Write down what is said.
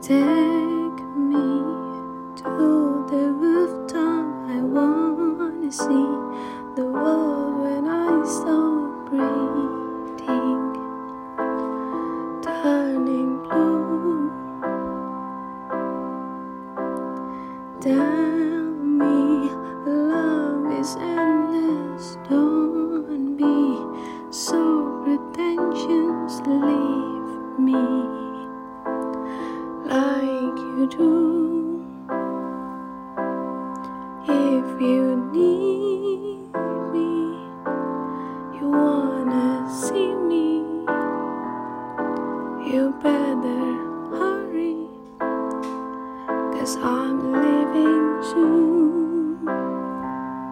Take me to the rooftop. I wanna see the world when I stop breathing, turning blue. Tell me love is endless. Don't be so pretentious. Leave me do. If you need me, you wanna see me, you better hurry. Cause I'm leaving